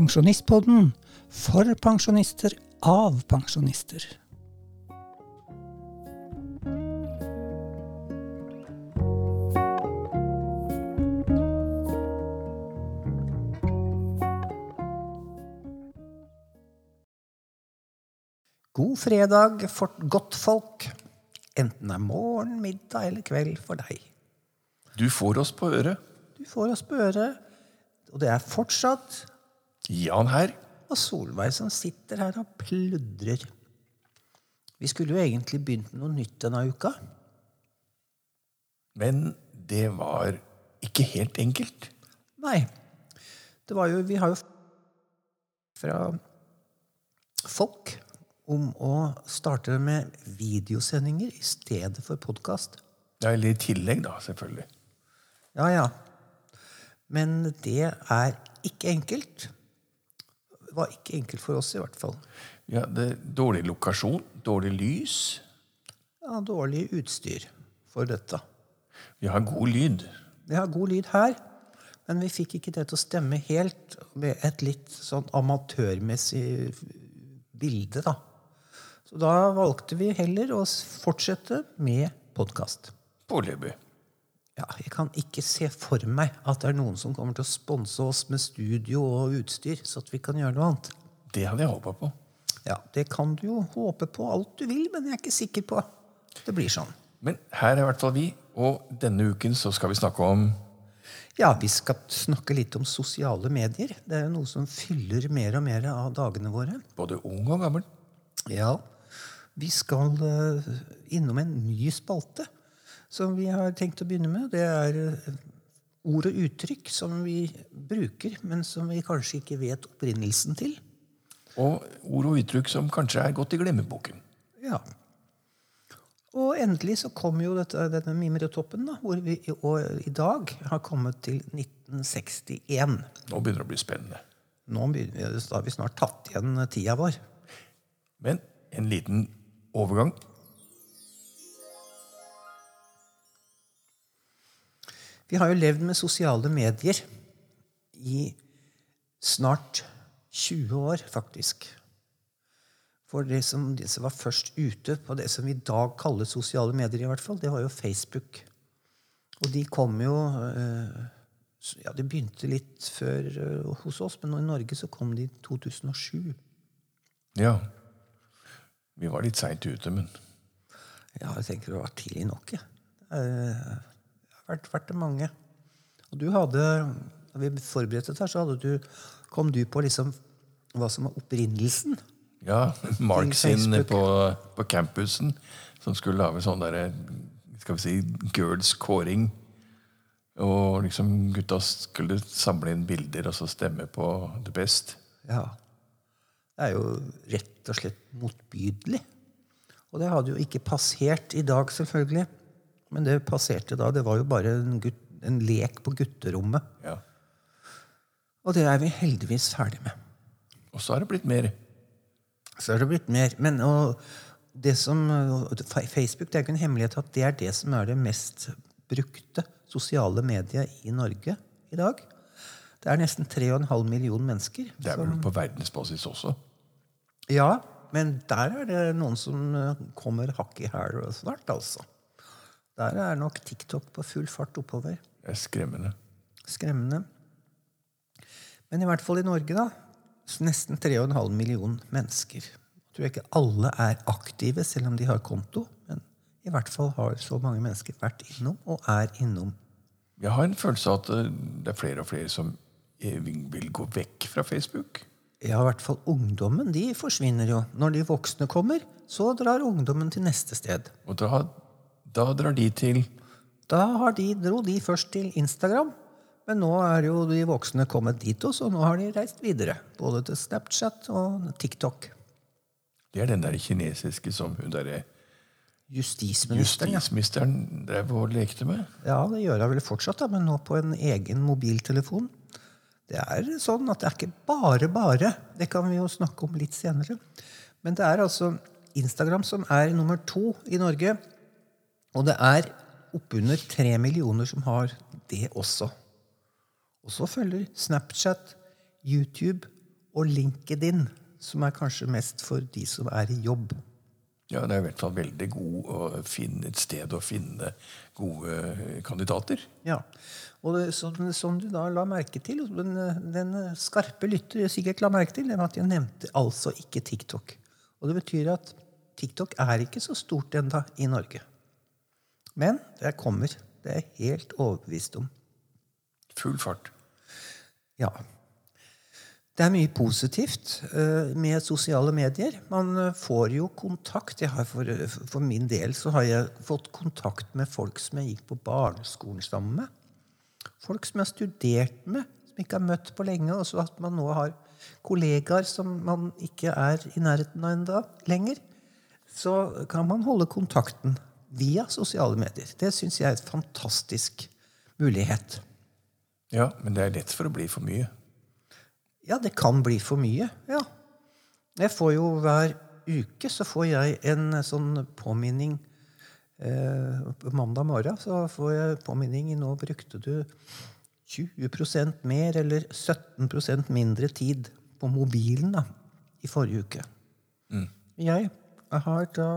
Pensjonistpodden for pensjonister av pensjonister. God fredag for godt folk, enten det er morgen, middag eller kveld for deg. Du får oss på øret. Du får oss på øret, og det er fortsatt Jan her. og Solveig som sitter her og pludrer. Vi skulle jo egentlig begynt med noe nytt denne uka. Men det var ikke helt enkelt. Nei. Det var jo, vi har jo fra folk om å starte med videosendinger i stedet for podkast. Ja, Eller i tillegg, da, selvfølgelig. Ja, ja. Men det er ikke enkelt. Var ikke enkelt for oss, i hvert fall. Ja, det Dårlig lokasjon, dårlig lys. Ja, dårlig utstyr for dette. Vi har god lyd. Vi har god lyd her, men vi fikk ikke det til å stemme helt med et litt sånn amatørmessig bilde, da. Så da valgte vi heller å fortsette med podkast. Foreløpig. Ja, jeg kan ikke se for meg at det er noen som kommer til å sponse oss med studio og utstyr, så at vi kan gjøre noe annet. Det hadde jeg håpa på. Ja, det kan du jo håpe på alt du vil, men jeg er ikke sikker på det blir sånn. Men her er i hvert fall vi, og denne uken så skal vi snakke om Ja, vi skal snakke litt om sosiale medier. Det er jo noe som fyller mer og mer av dagene våre. både ung og gammel. Ja, vi skal eh, innom en ny spalte som vi har tenkt å begynne med. Det er eh, ord og uttrykk som vi bruker, men som vi kanskje ikke vet opprinnelsen til. Og ord og uttrykk som kanskje er gått i glemmeboken. Ja. Og endelig så kom jo dette, denne mimretoppen, da, hvor vi i, og i dag har kommet til 1961. Nå begynner det å bli spennende. Nå begynner vi, da har vi snart tatt igjen tida vår. Men en liten overgang. Vi har jo levd med sosiale medier i snart 20 år, faktisk. For det som, det som var først ute på det som vi i dag kaller sosiale medier, i hvert fall, det var jo Facebook. Og de kom jo eh, Ja, Det begynte litt før eh, hos oss, men i Norge så kom de i 2007. Ja. Vi var litt seint ute, men Ja, jeg tenker det var tidlig nok, jeg. Eh, Det har vært, vært det mange. Og du hadde, da vi forberedte dette, så hadde du, kom du på liksom hva som var opprinnelsen. ja, Mark sin på, på campusen, som skulle lage sånn derre Skal vi si girls kåring. Og liksom gutta skulle samle inn bilder og så stemme på the best. Ja. Det er jo rett og slett motbydelig. Og det hadde jo ikke passert i dag, selvfølgelig. Men det passerte da. Det var jo bare en, gutt, en lek på gutterommet. Ja. Og det er vi heldigvis ferdig med. Og så har det blitt mer. Så er det blitt mer. Men det som, Facebook det er ikke en hemmelighet at det er det som er det mest brukte sosiale mediet i Norge i dag. Det er nesten 3,5 millioner mennesker. Det er vel på verdensbasis også. Ja, men der er det noen som eh, kommer hakk i hæl snart, altså. Der er nok TikTok på full fart oppover. Det er skremmende. Skremmende. Men i hvert fall i Norge, da. så Nesten 3,5 millioner mennesker. Jeg tror ikke alle er aktive, selv om de har konto. Men i hvert fall har så mange mennesker vært innom, og er innom. Jeg har en følelse av at eh, det er flere og flere som eh, vil gå vekk fra Facebook. Ja, i hvert fall ungdommen. De forsvinner jo. Når de voksne kommer, så drar ungdommen til neste sted. Og da, da drar de til Da har de, dro de først til Instagram, men nå er jo de voksne kommet dit også, og nå har de reist videre. Både til Snapchat og TikTok. Det er den der kinesiske som hun derre Justisministeren, justisministeren drev og lekte med. Ja, det gjør hun vel fortsatt, da, men nå på en egen mobiltelefon. Det er sånn at det er ikke bare bare. Det kan vi jo snakke om litt senere. Men det er altså Instagram som er nummer to i Norge. Og det er oppunder tre millioner som har det også. Og så følger Snapchat, YouTube og LinkedIn, som er kanskje mest for de som er i jobb. Ja, det er i hvert fall veldig god å finne et sted å finne gode kandidater. Ja, og det, som, som, du da la merke til, den, den skarpe lytter sikkert la merke til, det var at jeg nevnte altså ikke TikTok. Og det betyr at TikTok er ikke så stort enda i Norge. Men det kommer. Det er jeg helt overbevist om. Full fart. Ja. Det er mye positivt uh, med sosiale medier. Man uh, får jo kontakt. For, for, min del så har jeg fått kontakt med folk som jeg gikk på barneskolen sammen med. Folk som jeg har studert med, som jeg ikke har møtt på lenge. Og så at man nå har kollegaer som man ikke er i nærheten av enda lenger. Så kan man holde kontakten via sosiale medier. Det syns jeg er et fantastisk mulighet. Ja, men det er lett for å bli for mye. Ja, det kan bli for mye. ja. Jeg får jo hver uke så får jeg en sånn påminning eh, Mandag morgen så får jeg påminning Nå brukte du 20% mer eller 17% mindre tid på mobilen da, i forrige uke. Mm. Jeg har da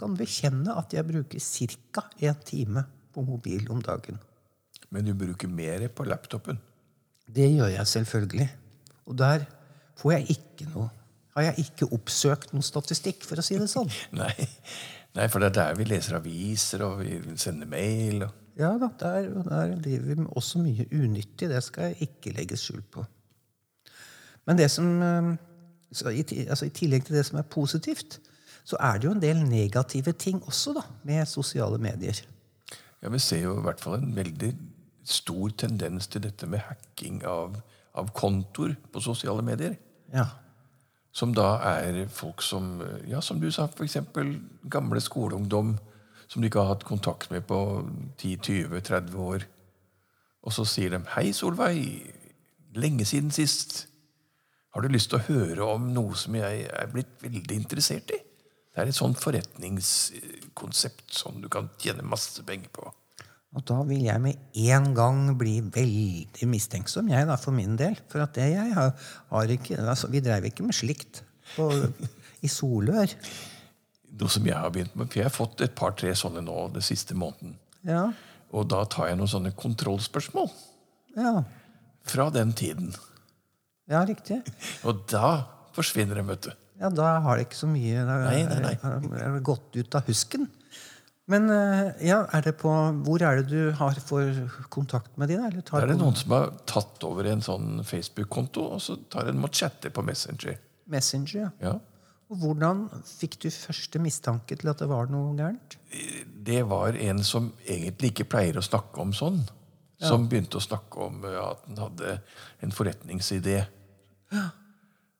kan bekjenne at jeg bruker ca. én time på mobil om dagen. Men du bruker mer på laptopen? Det gjør jeg selvfølgelig. Og der får jeg ikke noe har jeg ikke oppsøkt noen statistikk, for å si det sånn. Nei, Nei for det er der vi leser aviser, og vi sender mail. Og... Ja da, der, der driver vi med også mye unyttig. Det skal jeg ikke legge skjul på. Men det som, i, altså i, tillegg til det som er positivt, så er det jo en del negative ting også da, med sosiale medier. Ja, Vi ser jo i hvert fall en veldig stor tendens til dette med hacking av, av kontoer på sosiale medier. Ja. Som da er folk som ja, som du sa, f.eks. gamle skoleungdom som du ikke har hatt kontakt med på 10-20-30 år. Og så sier de 'Hei, Solveig. Lenge siden sist. Har du lyst til å høre om noe som jeg er blitt veldig interessert i?' Det er et sånt forretningskonsept som du kan tjene masse penger på. Og da vil jeg med en gang bli veldig mistenksom, jeg da, for min del. For at det jeg har, har ikke, altså, Vi dreiv ikke med slikt på, i Solør. Noe som jeg har begynt med, for jeg har fått et par-tre sånne nå den siste måneden. Ja. Og da tar jeg noen sånne kontrollspørsmål. Ja. Fra den tiden. Ja, riktig. Og da forsvinner de, vet du. Ja, da har det ikke så mye Da nei, nei, nei. er det gått ut av husken. Men eh, ja, er det på, hvor er det du har for kontakt med de? Eller tar er det noen som har tatt over en sånn Facebook-konto, og så tar en og chatter på Messenger. Messenger, ja. Og Hvordan fikk du første mistanke til at det var noe gærent? Det var en som egentlig ikke pleier å snakke om sånn. Ja. Som begynte å snakke om eh, at han hadde en forretningsidé. Ja.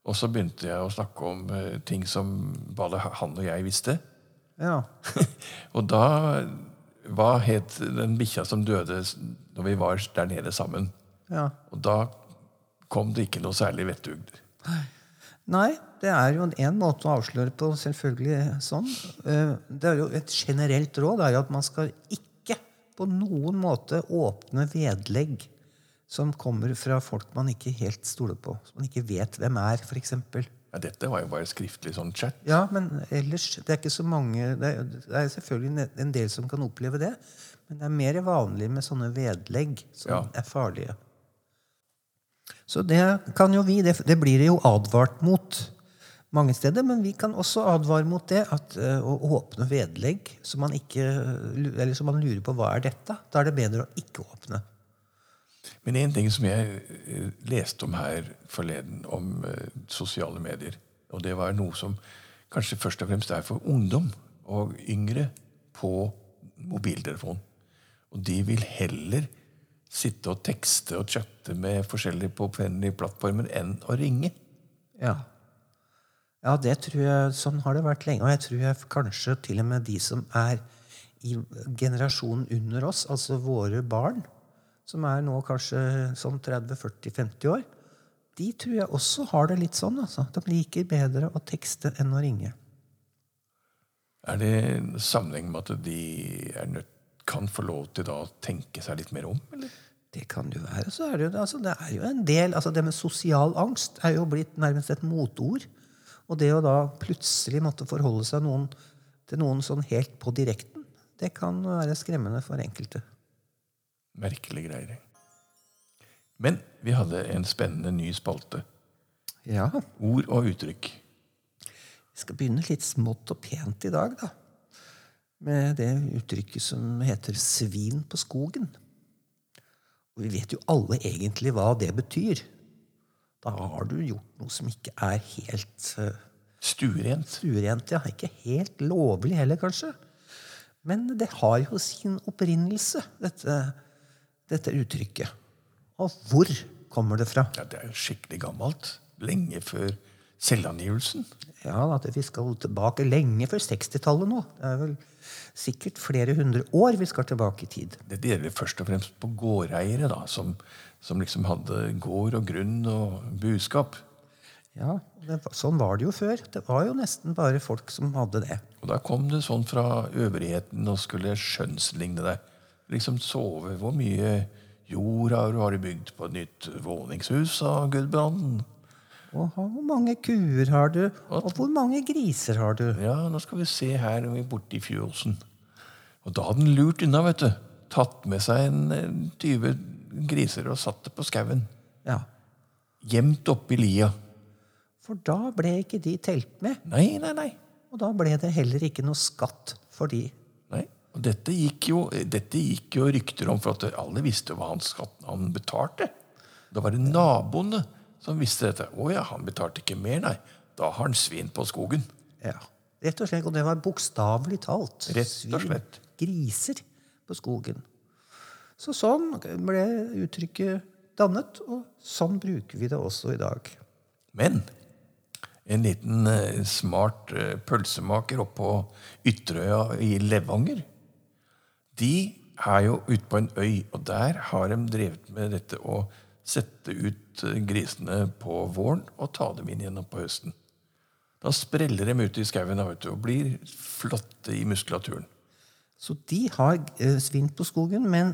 Og så begynte jeg å snakke om uh, ting som bare han og jeg visste. Ja. og da Hva het den bikkja som døde når vi var der nede sammen? Ja. Og da kom det ikke noe særlig vettugd. Nei, det er jo en måte å avsløre på, selvfølgelig sånn. Eh, det er jo Et generelt råd er jo at man skal ikke på noen måte åpne vedlegg som kommer fra folk man ikke helt stoler på. Som man ikke vet hvem er, f.eks. Ja, dette var jo bare skriftlig sånn chat. Ja, men ellers Det er ikke så mange Det er, det er selvfølgelig en del som kan oppleve det. Men det er mer vanlig med sånne vedlegg som ja. er farlige. Så det kan jo vi det, det, blir det jo advart mot mange steder. Men vi kan også advare mot det at uh, å åpne vedlegg som man, ikke, eller som man lurer på hva er dette, da er det bedre å ikke åpne. Men en ting som jeg eh, leste om her forleden, om uh, sosiale medier, og det var noe som kanskje først og fremst er for ungdom og yngre på mobiltelefon. Og de vil heller sitte og tekste og chatte med forskjellige på oppvennelige plattformer enn å ringe. Ja. ja, det tror jeg, sånn har det vært lenge. Og jeg tror jeg kanskje til og med de som er i generasjonen under oss, altså våre barn, som er nå kanskje sånn 30-40-50 år, de tror jeg også har det litt sånn. altså. De liker bedre å tekste enn å ringe. Er det en sammenheng med at de kan få lov til å tenke seg litt mer om? eller? Det kan det jo være. Så er det, jo, altså, det er jo en del, altså Det med sosial angst er jo blitt nærmest et motord. Og det å da plutselig måtte forholde seg noen, til noen sånn helt på direkten, det kan være skremmende for enkelte. Merkelige greier. Men vi hadde en spennende ny spalte. Ja, Ord og uttrykk. Vi skal begynne litt smått og pent i dag, da. Med det uttrykket som heter 'svin på skogen'. Og vi vet jo alle egentlig hva det betyr. Da har du gjort noe som ikke er helt uh, Stuerent. stuerent. Ja, ikke helt lovlig heller, kanskje. Men det har jo sin opprinnelse, dette, dette uttrykket. Og hvor kommer det fra? Ja, Det er jo skikkelig gammelt. Lenge før selvangivelsen. Ja, at vi skal tilbake lenge før 60-tallet nå. Det er vel sikkert flere hundre år vi skal tilbake i tid. Det gjelder først og fremst på gårdeiere, da, som, som liksom hadde gård og grunn og buskap. Ja, det, Sånn var det jo før. Det var jo nesten bare folk som hadde det. Og da kom det sånn fra øvrigheten og skulle skjønnsligne deg. Liksom sove. Hvor mye jord har du har du bygd på et nytt våningshus, sa Gudbranden. Hvor mange kuer har du? Og hvor mange griser har du? Ja, nå skal vi se her når vi er borte i fjøsen. Og da hadde han lurt unna, vet du. Tatt med seg en eh, 20 griser og satt det på skauen. Ja, Gjemt oppi lia. For da ble ikke de telt med. Nei, nei, nei. Og da ble det heller ikke noe skatt for de. Og dette gikk, jo, dette gikk jo rykter om, for at alle visste hva han, skatt, han betalte. Da var det naboene som visste dette. Å ja, han betalte ikke mer, nei. Da har han svin på skogen. Ja, Rett og slett, og det var bokstavelig talt. Rett og Svin, slett. Griser på skogen. Så sånn ble uttrykket dannet, og sånn bruker vi det også i dag. Men en liten eh, smart eh, pølsemaker oppå Ytterøya i Levanger De er jo ute på en øy, og der har de drevet med dette å sette ut eh, grisene på våren og ta dem inn igjen på høsten. Da spreller de ute i skauen og blir flotte i muskulaturen. Så de har svin på skogen, men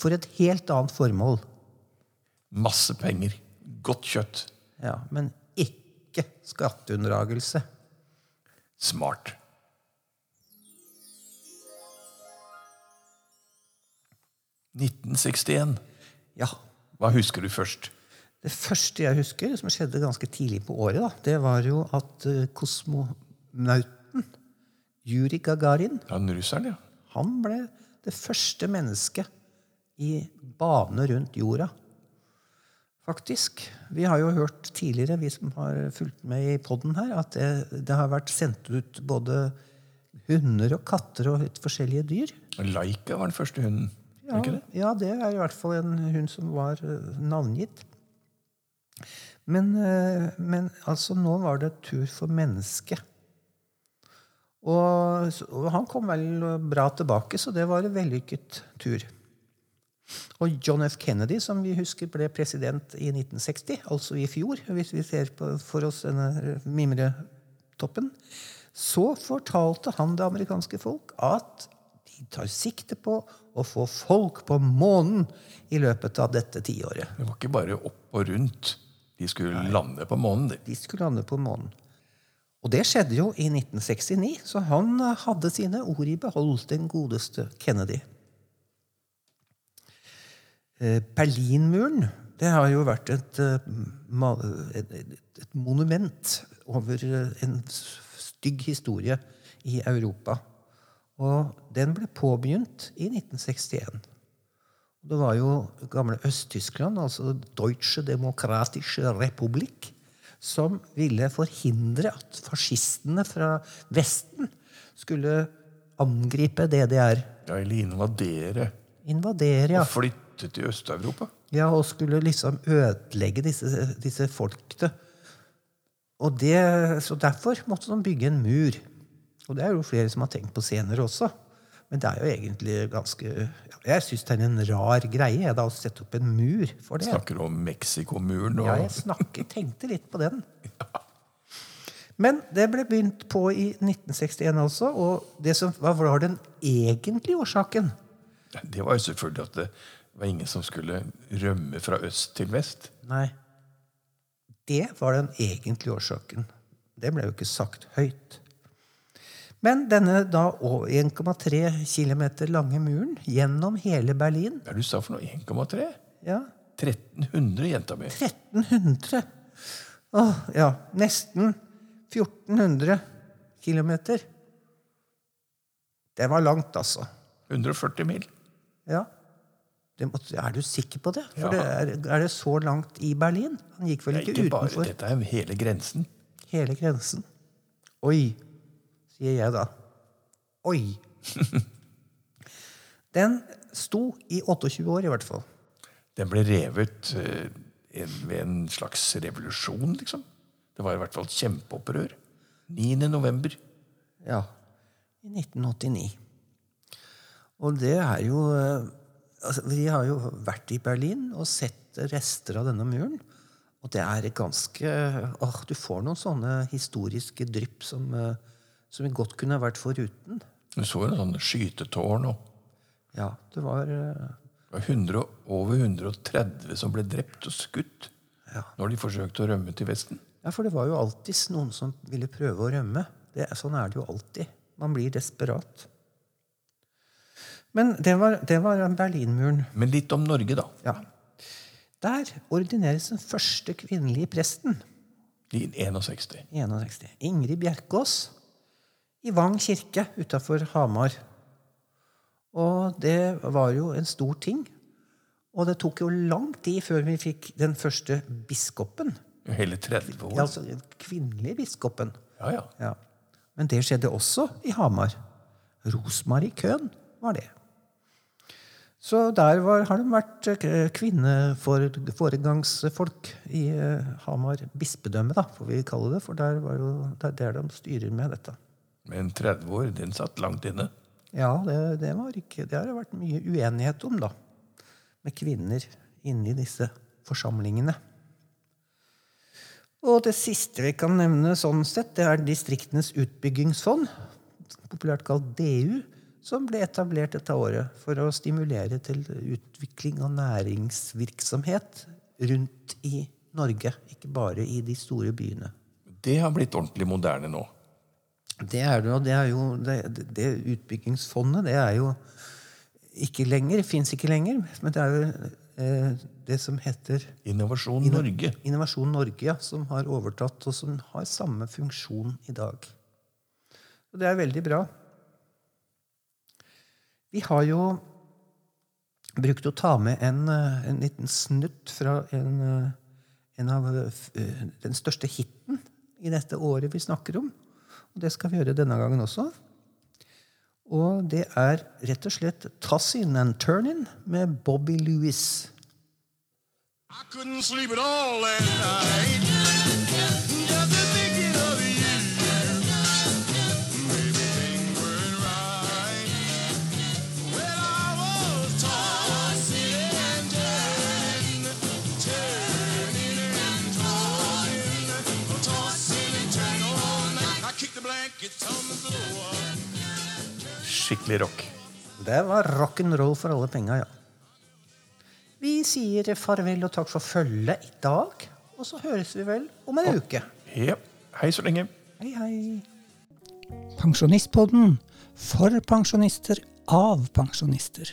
for et helt annet formål. Masse penger. Godt kjøtt. Ja, Men ikke skatteunndragelse. Smart. «1961. Ja, Hva husker du først? Det første jeg husker, som skjedde ganske tidlig på året, da, det var jo at eh, kosmonauten Juri Gagarin Han russeren, ja. han ble det første mennesket i bane rundt jorda. Faktisk. Vi har jo hørt tidligere, vi som har fulgt med i poden her, at det, det har vært sendt ut både hunder og katter og litt forskjellige dyr. Laika var den første hunden. Ja, det? ja, det er i hvert fall en hund som var eh, navngitt. Men, eh, men altså, nå var det tur for mennesket. Og, og han kom vel bra tilbake, så det var en vellykket tur. Og John F. Kennedy, som vi husker ble president i 1960, altså i fjor, hvis vi ser på, for oss denne mimretoppen, så fortalte han det amerikanske folk at tar sikte på å få folk på månen i løpet av dette tiåret. Det var ikke bare opp og rundt. De skulle lande på månen. de. De skulle lande på månen. Og det skjedde jo i 1969, så han eh, hadde sine ord i behold, den godeste Kennedy. Eh, Berlinmuren det har jo vært et, eh, et, monument over en stygg historie i Europa. Og den ble påbegynt i 1961. Det var jo gamle Øst-Tyskland, altså Deutsche Demokratische Republik, som ville forhindre at fascistene fra Vesten skulle angripe DDR. Ja, eller invadere. Invadere, ja. Og flytte til Øst-Europa. ja. Og skulle liksom ødelegge disse, disse folkene. Og det, så derfor måtte de bygge en mur. Og det er jo flere som har tenkt på senere også. Men det er jo egentlig ganske Jeg syns det er en rar greie jeg da, å sette opp en mur for det. Snakker om Mexicomuren og Ja, jeg snakker, tenkte litt på den. Men det ble begynt på i 1961 altså, og det som hva var den egentlige årsaken? Det var jo selvfølgelig at Det var ingen som skulle rømme fra øst til vest. Nei. Det var den egentlige årsaken. Det ble jo ikke sagt høyt. Men denne da å- 1,3 km lange muren gjennom hele Berlin Hva er du sa for noe? 1,3? ja, 1300, jenta mi. 1300 Åh, ja, nesten 1400 km. Det var langt, altså. 140 mil. Ja. Det måtte, er du sikker på det? For Ja. det er, er det så langt i Berlin? Han gikk vel er ikke, utenfor? bare, dette er hele grensen. hele grensen? Oi, sier jeg da. Oi. Den sto i 28 år, i hvert fall. Den ble revet eh, ved en slags revolusjon, liksom. Det var i hvert fall et kjempeopprør. 9. november. Ja. I 1989. Og det er jo eh, altså, Vi har jo vært i Berlin og sett rester av denne muren. Og det er ganske åh, Du får noen sånne historiske drypp som, eh, som vi godt kunne vært foruten. Du så en sånne skytetårn òg. Ja, det var eh, det var 100, over 130 som ble drept og skutt Ja. når de forsøkte å rømme til Vesten. Ja, for det var jo alltid noen som ville prøve å rømme. Det, sånn er det jo alltid. Man blir desperat. Men det var, det var Berlinmuren. Men litt om Norge, da. Ja. Der ordineres den første kvinnelige presten I 61. i 61. Ingrid Bjerkås i Vang kirke utafor Hamar. Og det var jo en stor ting. Og det tok jo lang tid før vi fikk den første biskopen. Hele 30 år. Ja, altså den kvinnelige biskopen. Ja, ja. Ja. Men det skjedde også i Hamar. Rosmarie Køhn var det. Så der var, har de vært eh, kvinneforegangsfolk i eh, Hamar bispedømme, da, får vi kalle det. For der var jo, det er der de styrer med dette. Men 30 år, den satt langt inne. Ja, det, det, var ikke, det har det vært mye uenighet om, da. Med kvinner inni disse forsamlingene. Og det siste vi kan nevne sånn sett, det er Distriktenes utbyggingsfond, populært kalt DU, som ble etablert dette året for å stimulere til utvikling av næringsvirksomhet rundt i Norge, ikke bare i de store byene. Det har blitt ordentlig moderne nå. Det er det, og det er jo det, det utbyggingsfondet, det er jo ikke lenger, fins ikke lenger, men det er jo eh, det som heter Innovasjon Norge. Innovasjon Norge, ja, som har overtatt, og som har samme funksjon i dag. Og det er veldig bra. Vi har jo brukt å ta med en, eh, en liten snutt fra en, eh, en av eh, den største hiten i dette året vi snakker om. Det skal vi gjøre denne gangen også. Og det er rett og slett Tossin and Turnin med Bobby Lewis. I couldn't sleep at all last night. Skikkelig rock. Det var rock'n'roll for alle penga, ja. Vi sier farvel og takk for følget i dag. Og så høres vi vel om en uke. Ja. Hei så lenge. Hei, hei. Pensjonistpodden for pensjonister av pensjonister.